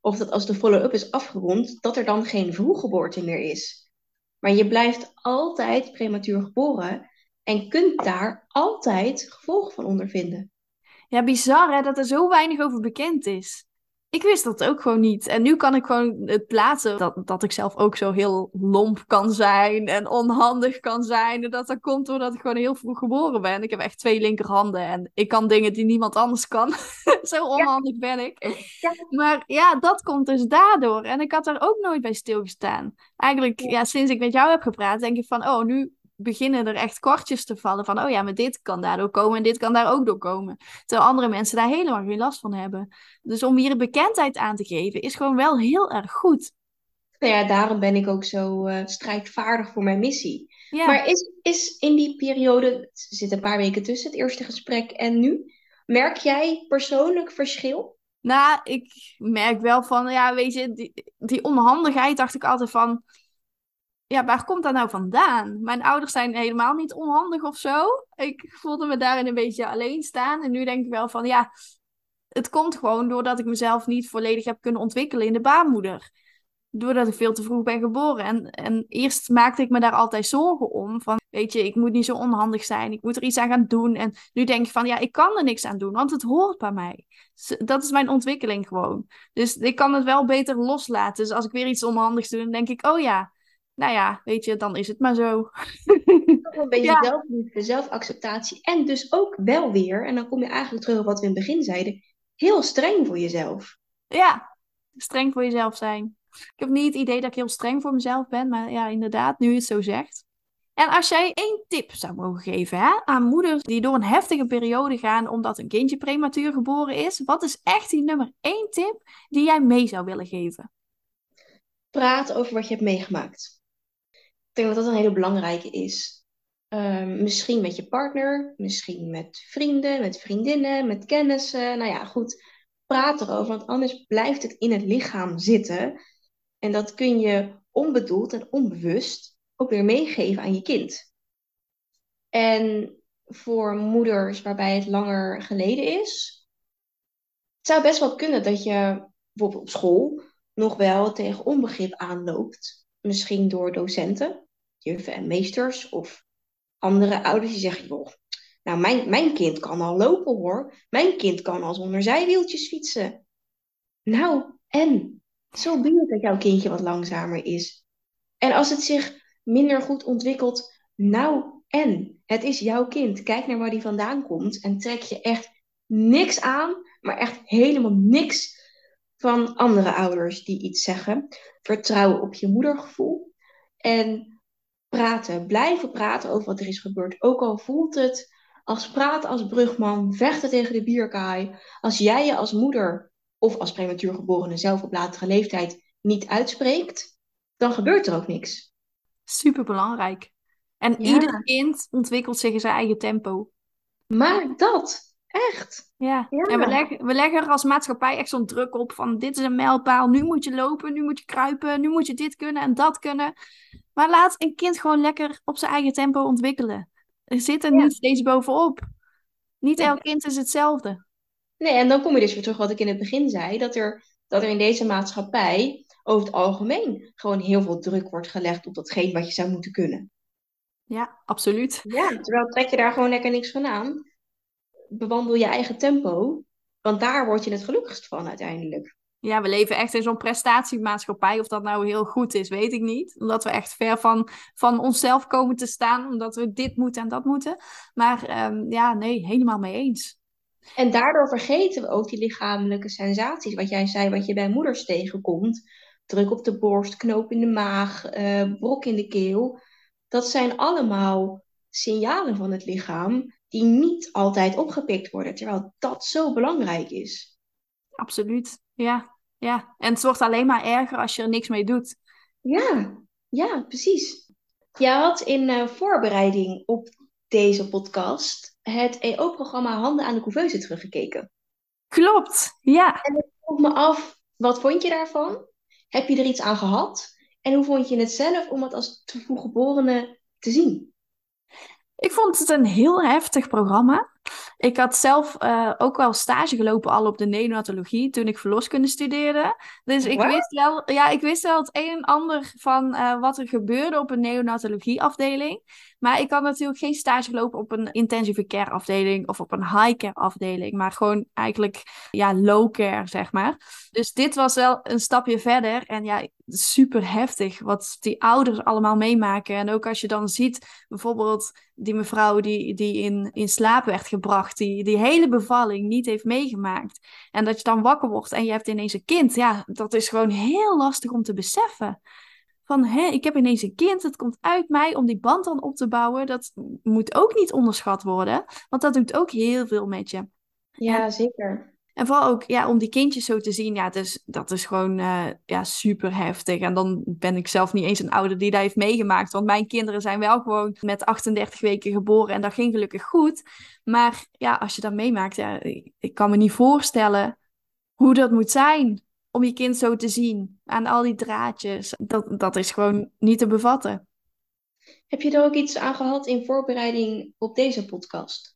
Of dat als de follow-up is afgerond, dat er dan geen vroeggeboorte meer is. Maar je blijft altijd prematuur geboren en kunt daar altijd gevolgen van ondervinden. Ja, bizar hè, dat er zo weinig over bekend is. Ik wist dat ook gewoon niet. En nu kan ik gewoon het plaatsen dat, dat ik zelf ook zo heel lomp kan zijn en onhandig kan zijn. En dat dat komt doordat ik gewoon heel vroeg geboren ben. Ik heb echt twee linkerhanden en ik kan dingen die niemand anders kan. zo onhandig ben ik. Ja. Maar ja, dat komt dus daardoor. En ik had daar ook nooit bij stilgestaan. Eigenlijk, ja, sinds ik met jou heb gepraat, denk ik van, oh, nu beginnen er echt kortjes te vallen van, oh ja, maar dit kan daardoor komen en dit kan daar ook door komen. Terwijl andere mensen daar helemaal geen last van hebben. Dus om hier bekendheid aan te geven is gewoon wel heel erg goed. Nou ja, daarom ben ik ook zo uh, strijdvaardig voor mijn missie. Maar is, is in die periode, er zit een paar weken tussen het eerste gesprek en nu, merk jij persoonlijk verschil? Nou, ik merk wel van, ja, weet je, die, die onhandigheid dacht ik altijd van, ja, waar komt dat nou vandaan? Mijn ouders zijn helemaal niet onhandig of zo. Ik voelde me daarin een beetje alleen staan. En nu denk ik wel van, ja, het komt gewoon doordat ik mezelf niet volledig heb kunnen ontwikkelen in de baarmoeder. Doordat ik veel te vroeg ben geboren. En, en eerst maakte ik me daar altijd zorgen om. Van, weet je, ik moet niet zo onhandig zijn. Ik moet er iets aan gaan doen. En nu denk ik van, ja, ik kan er niks aan doen. Want het hoort bij mij. Dat is mijn ontwikkeling gewoon. Dus ik kan het wel beter loslaten. Dus als ik weer iets onhandigs doe, dan denk ik, oh ja, nou ja, weet je, dan is het maar zo. een beetje ja. zelfliefde, zelfacceptatie. En dus ook wel weer, en dan kom je eigenlijk terug op wat we in het begin zeiden, heel streng voor jezelf. Ja, streng voor jezelf zijn. Ik heb niet het idee dat ik heel streng voor mezelf ben, maar ja, inderdaad, nu je het zo zegt. En als jij één tip zou mogen geven hè, aan moeders die door een heftige periode gaan omdat een kindje prematuur geboren is, wat is echt die nummer één tip die jij mee zou willen geven? Praat over wat je hebt meegemaakt. Ik denk dat dat een hele belangrijke is. Ehm, misschien met je partner, misschien met vrienden, met vriendinnen, met kennissen. Nou ja, goed. Praat erover, want anders blijft het in het lichaam zitten. En dat kun je onbedoeld en onbewust ook weer meegeven aan je kind. En voor moeders waarbij het langer geleden is, het zou best wel kunnen dat je bijvoorbeeld op school nog wel tegen onbegrip aanloopt. Misschien door docenten, juffen en meesters of andere ouders die zeggen, joh, nou mijn, mijn kind kan al lopen hoor. Mijn kind kan al zonder zijwieltjes fietsen. Nou, en? Zo het dat jouw kindje wat langzamer is. En als het zich minder goed ontwikkelt, nou en? Het is jouw kind. Kijk naar waar die vandaan komt en trek je echt niks aan, maar echt helemaal niks van andere ouders die iets zeggen. Vertrouw op je moedergevoel en praten. Blijven praten over wat er is gebeurd. Ook al voelt het als praten als brugman, vechten tegen de bierkaai. Als jij je als moeder of als prematuur geborene zelf op latere leeftijd niet uitspreekt, dan gebeurt er ook niks. Super belangrijk. En ieder kind ontwikkelt zich in zijn eigen tempo. Maar dat, echt. Ja, ja. en we leggen, we leggen er als maatschappij echt zo'n druk op van dit is een mijlpaal, nu moet je lopen, nu moet je kruipen, nu moet je dit kunnen en dat kunnen. Maar laat een kind gewoon lekker op zijn eigen tempo ontwikkelen. Er zit er niet steeds bovenop. Niet elk kind is hetzelfde. Nee, en dan kom je dus weer terug wat ik in het begin zei, dat er, dat er in deze maatschappij over het algemeen gewoon heel veel druk wordt gelegd op datgene wat je zou moeten kunnen. Ja, absoluut. Ja, terwijl trek je daar gewoon lekker niks van aan. Bewandel je eigen tempo, want daar word je het gelukkigst van uiteindelijk. Ja, we leven echt in zo'n prestatiemaatschappij. Of dat nou heel goed is, weet ik niet. Omdat we echt ver van, van onszelf komen te staan. Omdat we dit moeten en dat moeten. Maar um, ja, nee, helemaal mee eens. En daardoor vergeten we ook die lichamelijke sensaties. Wat jij zei, wat je bij moeders tegenkomt. Druk op de borst, knoop in de maag, uh, brok in de keel. Dat zijn allemaal signalen van het lichaam die niet altijd opgepikt worden. Terwijl dat zo belangrijk is. Absoluut, ja. Ja. En het wordt alleen maar erger als je er niks mee doet. Ja, ja, precies. Je had in uh, voorbereiding op deze podcast het EO-programma Handen aan de couveuse teruggekeken. Klopt, ja. En ik vroeg me af, wat vond je daarvan? Heb je er iets aan gehad? En hoe vond je het zelf om het als te vroeggeborene te zien? Ik vond het een heel heftig programma. Ik had zelf uh, ook wel stage gelopen al op de neonatologie toen ik verloskunde studeerde. Dus ik wist, wel, ja, ik wist wel het een en ander van uh, wat er gebeurde op een neonatologieafdeling. Maar ik had natuurlijk geen stage gelopen op een intensive care afdeling of op een high care afdeling. Maar gewoon eigenlijk ja, low care, zeg maar. Dus dit was wel een stapje verder. En ja, super heftig wat die ouders allemaal meemaken. En ook als je dan ziet, bijvoorbeeld die mevrouw die, die in, in slaap werd gebracht, die die hele bevalling niet heeft meegemaakt. En dat je dan wakker wordt en je hebt ineens een kind. Ja, dat is gewoon heel lastig om te beseffen. Van, hé, ik heb ineens een kind, het komt uit mij om die band dan op te bouwen. Dat moet ook niet onderschat worden, want dat doet ook heel veel met je. Ja, zeker. En vooral ook ja, om die kindjes zo te zien, ja, dus, dat is gewoon uh, ja, super heftig. En dan ben ik zelf niet eens een ouder die dat heeft meegemaakt. Want mijn kinderen zijn wel gewoon met 38 weken geboren en dat ging gelukkig goed. Maar ja, als je dat meemaakt, ja, ik kan me niet voorstellen hoe dat moet zijn om je kind zo te zien. Aan al die draadjes. Dat, dat is gewoon niet te bevatten. Heb je er ook iets aan gehad in voorbereiding op deze podcast?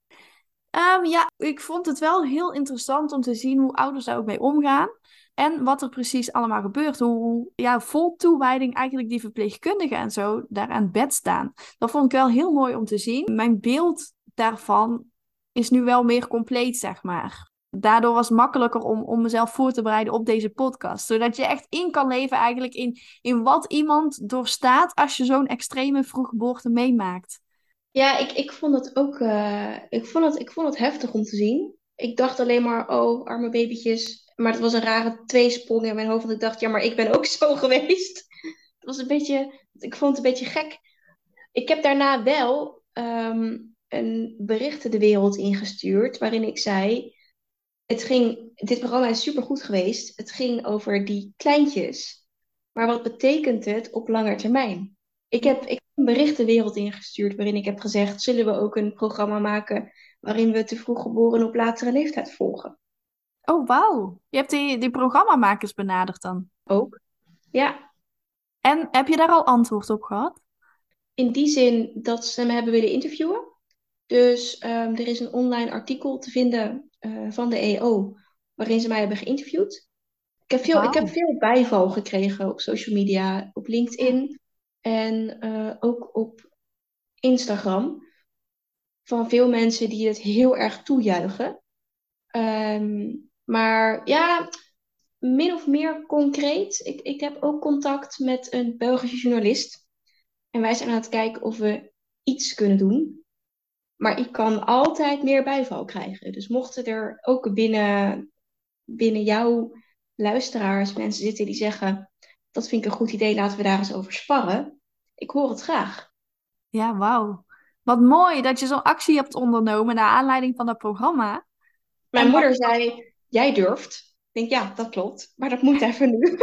Ehm, ja, ik vond het wel heel interessant om te zien hoe ouders daar ook mee omgaan. En wat er precies allemaal gebeurt. Hoe ja, vol toewijding eigenlijk die verpleegkundigen en zo daar aan het bed staan. Dat vond ik wel heel mooi om te zien. Mijn beeld daarvan is nu wel meer compleet, zeg maar. Daardoor was het makkelijker om, om mezelf voor te bereiden op deze podcast. Zodat je echt in kan leven eigenlijk in, in wat iemand doorstaat als je zo'n extreme vroeggeboorte meemaakt. Ja, ik, ik vond het ook uh, ik vond het, ik vond het heftig om te zien. Ik dacht alleen maar, oh, arme babytjes. Maar het was een rare tweesprong in mijn hoofd. Want ik dacht, ja, maar ik ben ook zo geweest. Het was een beetje, ik vond het een beetje gek. Ik heb daarna wel um, een bericht de wereld ingestuurd. Waarin ik zei, het ging, dit programma is supergoed geweest. Het ging over die kleintjes. Maar wat betekent het op lange termijn? Ik heb, ik heb een bericht de wereld ingestuurd waarin ik heb gezegd: zullen we ook een programma maken waarin we te vroeg geboren op latere leeftijd volgen? Oh, wauw. Je hebt die, die programmamakers benaderd dan? Ook, ja. En heb je daar al antwoord op gehad? In die zin dat ze me hebben willen interviewen. Dus um, er is een online artikel te vinden uh, van de EO waarin ze mij hebben geïnterviewd. Ik heb, veel, ik heb veel bijval gekregen op social media, op LinkedIn en uh, ook op Instagram. Van veel mensen die het heel erg toejuichen. Um, maar ja, min of meer concreet. Ik, ik heb ook contact met een Belgische journalist. En wij zijn aan het kijken of we iets kunnen doen. Maar ik kan altijd meer bijval krijgen. Dus mochten er ook binnen, binnen jouw luisteraars mensen zitten die zeggen: Dat vind ik een goed idee, laten we daar eens over sparren. Ik hoor het graag. Ja, wauw. Wat mooi dat je zo'n actie hebt ondernomen naar aanleiding van dat programma. Mijn moeder zei: Jij durft. Ik denk, ja, dat klopt. Maar dat moet even nu.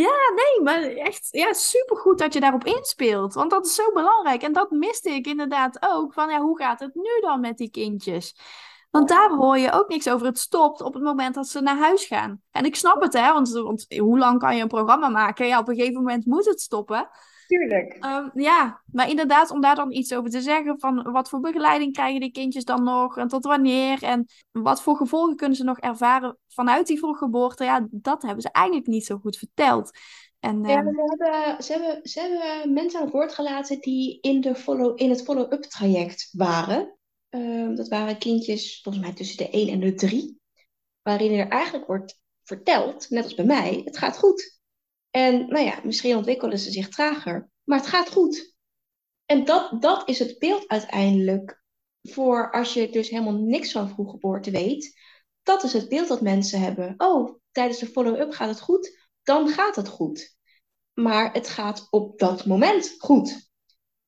Ja, nee, maar echt ja, supergoed dat je daarop inspeelt. Want dat is zo belangrijk. En dat miste ik inderdaad ook. Van ja, hoe gaat het nu dan met die kindjes? Want daar hoor je ook niks over. Het stopt op het moment dat ze naar huis gaan. En ik snap het, hè, want, want hoe lang kan je een programma maken? Ja, op een gegeven moment moet het stoppen. Tuurlijk. Ehm, ja, maar inderdaad, om daar dan iets over te zeggen. Van wat voor begeleiding krijgen die kindjes dan nog? En tot wanneer? En wat voor gevolgen kunnen ze nog ervaren vanuit die vroeggeboorte? Ja, dat hebben ze eigenlijk niet zo goed verteld. En, ja, ehm, ze hebben, ze, hebben, ze hebben mensen aan het woord gelaten die in, de follow, in het follow-up traject waren. Ehm, dat waren kindjes, volgens mij tussen de 1 en de 3. Waarin er eigenlijk wordt verteld, net als bij mij, het gaat goed. En nou ja, misschien ontwikkelen ze zich trager, maar het gaat goed. En dat, dat is het beeld uiteindelijk voor als je dus helemaal niks van vroeggeboorte weet. Dat is het beeld dat mensen hebben. Oh, tijdens de follow-up gaat het goed, dan gaat het goed. Maar het gaat op dat moment goed.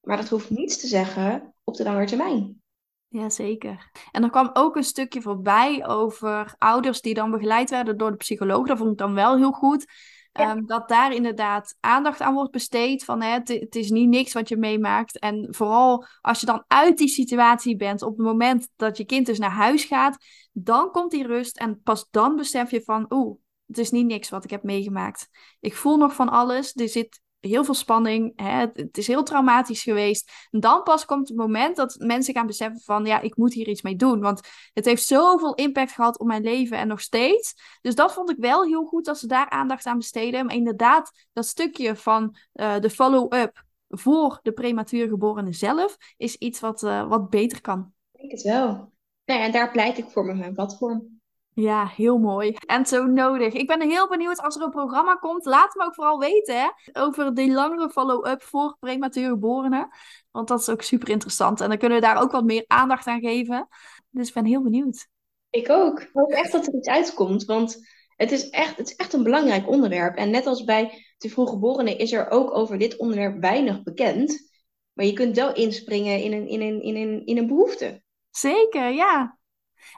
Maar dat hoeft niets te zeggen op de lange termijn. Jazeker. En er kwam ook een stukje voorbij over ouders die dan begeleid werden door de psycholoog. Dat vond ik dan wel heel goed. Ehm, dat daar inderdaad aandacht aan wordt besteed. Van hè, het, het, is niet niks wat je meemaakt. En vooral als je dan uit die situatie bent, op het moment dat je kind dus naar huis gaat, dan komt die rust. En pas dan besef je van, oeh, het is niet niks wat ik heb meegemaakt. Ik voel nog van alles. Er zit heel veel spanning. Hè? Het, is heel traumatisch geweest. En dan pas komt het moment dat mensen gaan beseffen van... ja, ik moet hier iets mee doen. Want het heeft zoveel impact gehad op mijn leven en nog steeds. Dus dat vond ik wel heel goed dat ze daar aandacht aan besteden. Maar inderdaad, dat stukje van uh, de follow-up voor de prematuur geborene zelf... is iets wat, uh, wat beter kan. Ik denk het wel. Nou ja, en daar pleit ik voor met mijn platform. Ja, heel mooi. En zo nodig. Ik ben heel benieuwd als er een programma komt. Laat me ook vooral weten hè, over die langere follow-up voor prematuur geborenen. Want dat is ook super interessant. En dan kunnen we daar ook wat meer aandacht aan geven. Dus ik ben heel benieuwd. Ik ook. Ik hoop echt dat er iets uitkomt. Want het is echt, het is echt een belangrijk onderwerp. En net als bij te vroeggeborenen is er ook over dit onderwerp weinig bekend. Maar je kunt wel inspringen in een, in een, in een, in een behoefte. Zeker, ja.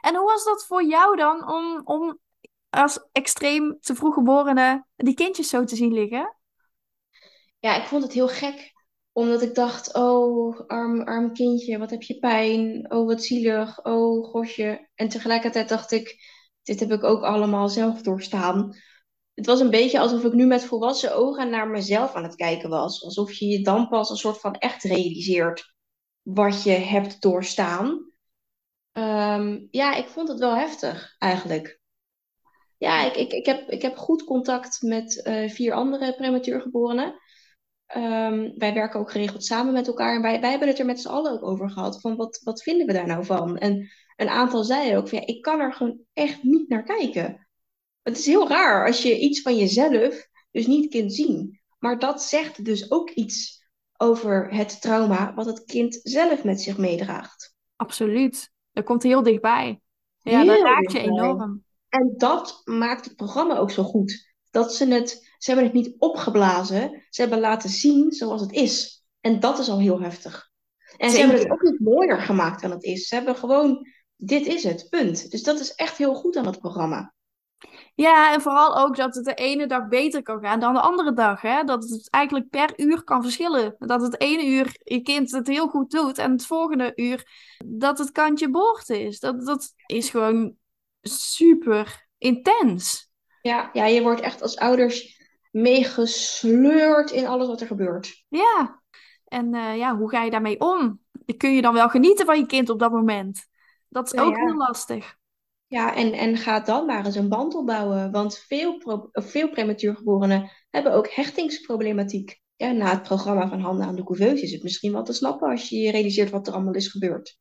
En hoe was dat voor jou dan om, om als extreem te vroeg geborene die kindjes zo te zien liggen? Ja, ik vond het heel gek. Omdat ik dacht, oh, arm, arm kindje, wat heb je pijn? Oh, wat zielig. Oh, gosje. En tegelijkertijd dacht ik, dit heb ik ook allemaal zelf doorstaan. Het was een beetje alsof ik nu met volwassen ogen naar mezelf aan het kijken was. Alsof je je dan pas een soort van echt realiseert wat je hebt doorstaan. Ehm, ja, ik vond het wel heftig eigenlijk. Ja, ik, ik, ik, heb, ik heb goed contact met eh, vier andere prematuurgeborenen. Ehm, wij werken ook geregeld samen met elkaar. En wij, wij hebben het er met z'n allen ook over gehad. Van wat, wat vinden we daar nou van? En een aantal zeiden ook van ja, ik kan er gewoon echt niet naar kijken. Het is heel raar als je iets van jezelf dus niet kunt zien. Maar dat zegt dus ook iets over het trauma wat het kind zelf met zich meedraagt. Absoluut. Dat komt heel dichtbij. Ja, dat raakt je enorm. En dat maakt het programma ook zo goed. Dat ze het, ze hebben het niet opgeblazen, ze hebben laten zien zoals het is. En dat is al heel heftig. En ze hebben het ook niet mooier gemaakt dan het is. Ze hebben gewoon, dit is het, punt. Dus dat is echt heel goed aan het programma. Ja, en vooral ook dat het de ene dag beter kan gaan dan de andere dag. Hè? Dat het eigenlijk per uur kan verschillen. Dat het ene uur je kind het heel goed doet en het volgende uur dat het kantje boord is. Dat, dat is gewoon super intens. Ja, ja, je wordt echt als ouders meegesleurd in alles wat er gebeurt. Ja, en uh, ja, hoe ga je daarmee om? Kun je dan wel genieten van je kind op dat moment? Dat is ook heel lastig. Ja, en, en ga dan maar eens een band opbouwen. Want veel, pro, veel prematuurgeborenen hebben ook hechtingsproblematiek. Ja, na het programma van Handen aan de couveuse is het misschien wel te snappen als je je realiseert wat er allemaal is gebeurd.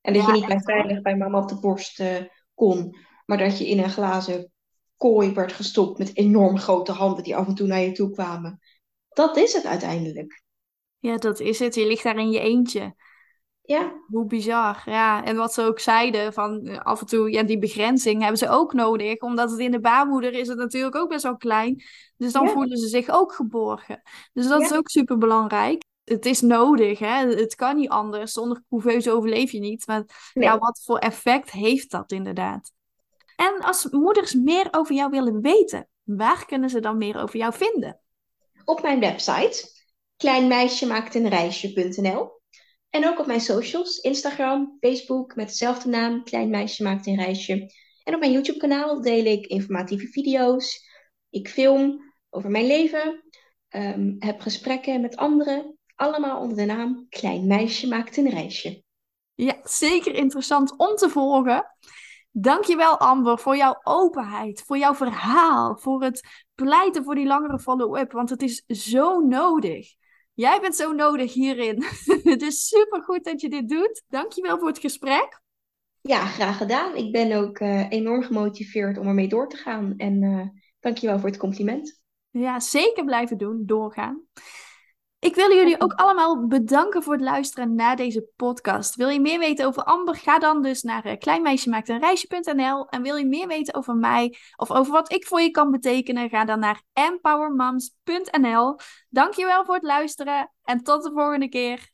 En dat je niet bij veilig bij mama op de borst uh, kon, maar dat je in een glazen kooi werd gestopt met enorm grote handen die af en toe naar je toe kwamen. Dat is het uiteindelijk. Ja, dat is het. Je ligt daar in je eentje. Ja. Hoe bizar. Ja, en wat ze ook zeiden, van eh, af en toe, ja, die begrenzing hebben ze ook nodig. Omdat het in de baarmoeder is het natuurlijk ook best wel klein. Dus dan voelen ze zich ook geborgen. Dus dat is ook super belangrijk. Het is nodig, hè? het kan niet anders. Zonder couveuse overleef je niet. Maar ja, wat voor effect heeft dat inderdaad? En als moeders meer over jou willen weten, waar kunnen ze dan meer over jou vinden? Op mijn website, kleinmeisjemaaktenreisje.nl. En ook op mijn socials, Instagram, Facebook met dezelfde naam, Klein Meisje Maakt een Reisje. En op mijn YouTube kanaal deel ik informatieve video's. Ik film over mijn leven, um, heb gesprekken met anderen, allemaal onder de naam Klein Meisje Maakt een Reisje. Ja, zeker interessant om te volgen. Dankjewel Amber voor jouw openheid, voor jouw verhaal, voor het pleiten voor die langere follow-up, want het is zo nodig. Jij bent zo nodig hierin. het is super goed dat je dit doet. Dankjewel voor het gesprek. Ja, graag gedaan. Ik ben ook uh, enorm gemotiveerd om ermee door te gaan. En uh, dankjewel voor het compliment. Ja, zeker blijven doen, doorgaan. Ik wil jullie ook allemaal bedanken voor het luisteren naar deze podcast. Wil je meer weten over Amber? Ga dan dus naar uh, kleinmeisjemaaktenreisje.nl. En wil je meer weten over mij of over wat ik voor je kan betekenen? Ga dan naar empowermoms.nl. Dankjewel voor het luisteren en tot de volgende keer.